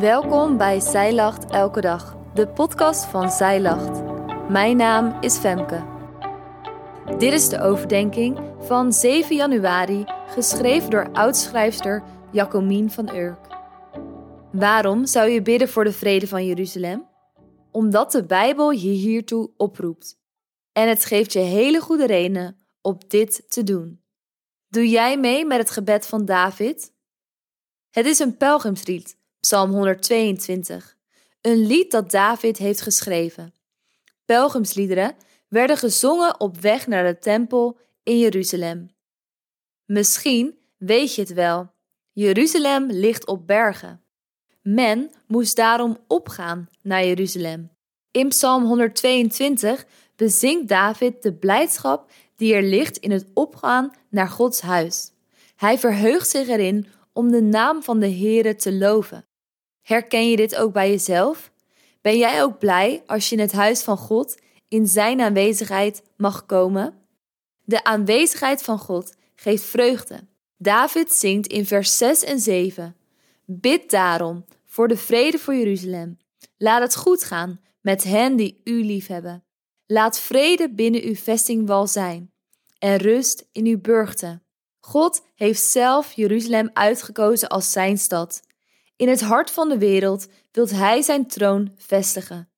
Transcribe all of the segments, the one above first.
Welkom bij Zij Lacht Elke Dag, de podcast van Zij Lacht. Mijn naam is Femke. Dit is de overdenking van 7 januari, geschreven door oudschrijfster Jacomien van Urk. Waarom zou je bidden voor de vrede van Jeruzalem? Omdat de Bijbel je hiertoe oproept. En het geeft je hele goede redenen om dit te doen. Doe jij mee met het gebed van David? Het is een pelgrimslied Psalm 122, een lied dat David heeft geschreven. Pelgrimsliederen werden gezongen op weg naar de tempel in Jeruzalem. Misschien weet je het wel, Jeruzalem ligt op bergen. Men moest daarom opgaan naar Jeruzalem. In Psalm 122 bezingt David de blijdschap die er ligt in het opgaan naar Gods huis. Hij verheugt zich erin om de naam van de Heere te loven. Herken je dit ook bij jezelf? Ben jij ook blij als je in het huis van God in Zijn aanwezigheid mag komen? De aanwezigheid van God geeft vreugde. David zingt in vers 6 en 7: Bid daarom voor de vrede voor Jeruzalem. Laat het goed gaan met hen die u liefhebben. Laat vrede binnen uw vestingwal zijn en rust in uw burchten. God heeft zelf Jeruzalem uitgekozen als zijn stad. In het hart van de wereld wilt hij zijn troon vestigen.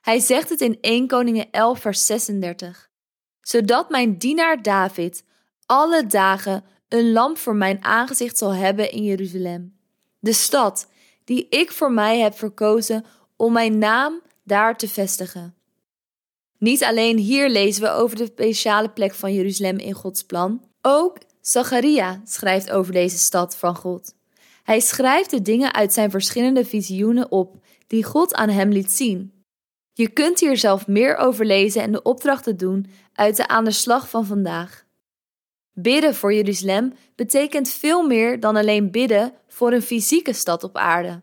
Hij zegt het in 1 Koningen 11 vers 36. Zodat mijn dienaar David alle dagen een lamp voor mijn aangezicht zal hebben in Jeruzalem. De stad die ik voor mij heb verkozen om mijn naam daar te vestigen. Niet alleen hier lezen we over de speciale plek van Jeruzalem in Gods plan, ook Zacharia schrijft over deze stad van God. Hij schrijft de dingen uit zijn verschillende visioenen op die God aan hem liet zien. Je kunt hier zelf meer over lezen en de opdrachten doen uit de aan de slag van vandaag. Bidden voor Jeruzalem betekent veel meer dan alleen bidden voor een fysieke stad op aarde.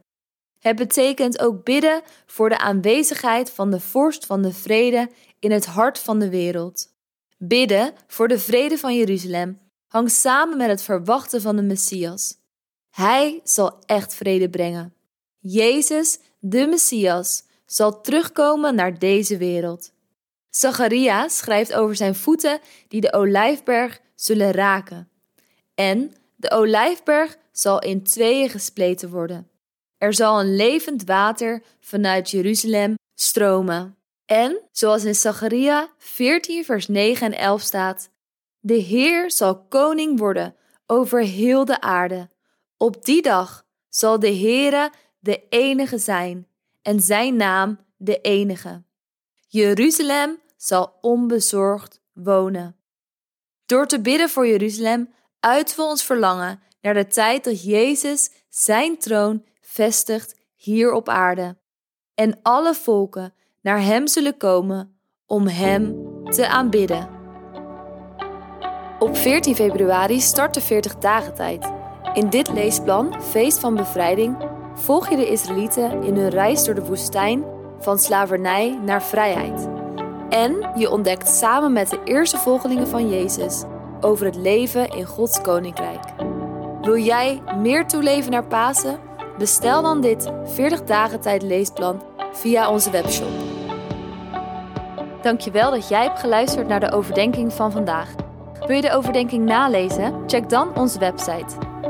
Het betekent ook bidden voor de aanwezigheid van de vorst van de vrede in het hart van de wereld. Bidden voor de vrede van Jeruzalem hangt samen met het verwachten van de Messias. Hij zal echt vrede brengen. Jezus, de Messias, zal terugkomen naar deze wereld. Zacharia schrijft over zijn voeten die de olijfberg zullen raken. En de olijfberg zal in tweeën gespleten worden. Er zal een levend water vanuit Jeruzalem stromen. En, zoals in Zacharia 14 vers 9 en 11 staat, de Heer zal koning worden over heel de aarde. Op die dag zal de Heere de enige zijn en zijn naam de enige. Jeruzalem zal onbezorgd wonen. Door te bidden voor Jeruzalem uiten we ons verlangen naar de tijd dat Jezus zijn troon vestigt hier op aarde en alle volken naar Hem zullen komen om Hem te aanbidden. Op 14 februari start de 40 dagen tijd. In dit leesplan, Feest van Bevrijding, volg je de Israëlieten in hun reis door de woestijn van slavernij naar vrijheid. En je ontdekt samen met de eerste volgelingen van Jezus over het leven in Gods koninkrijk. Wil jij meer toeleven naar Pasen? Bestel dan dit 40 dagen tijd leesplan via onze webshop. Dankjewel dat jij hebt geluisterd naar de overdenking van vandaag. Wil je de overdenking nalezen? Check dan onze website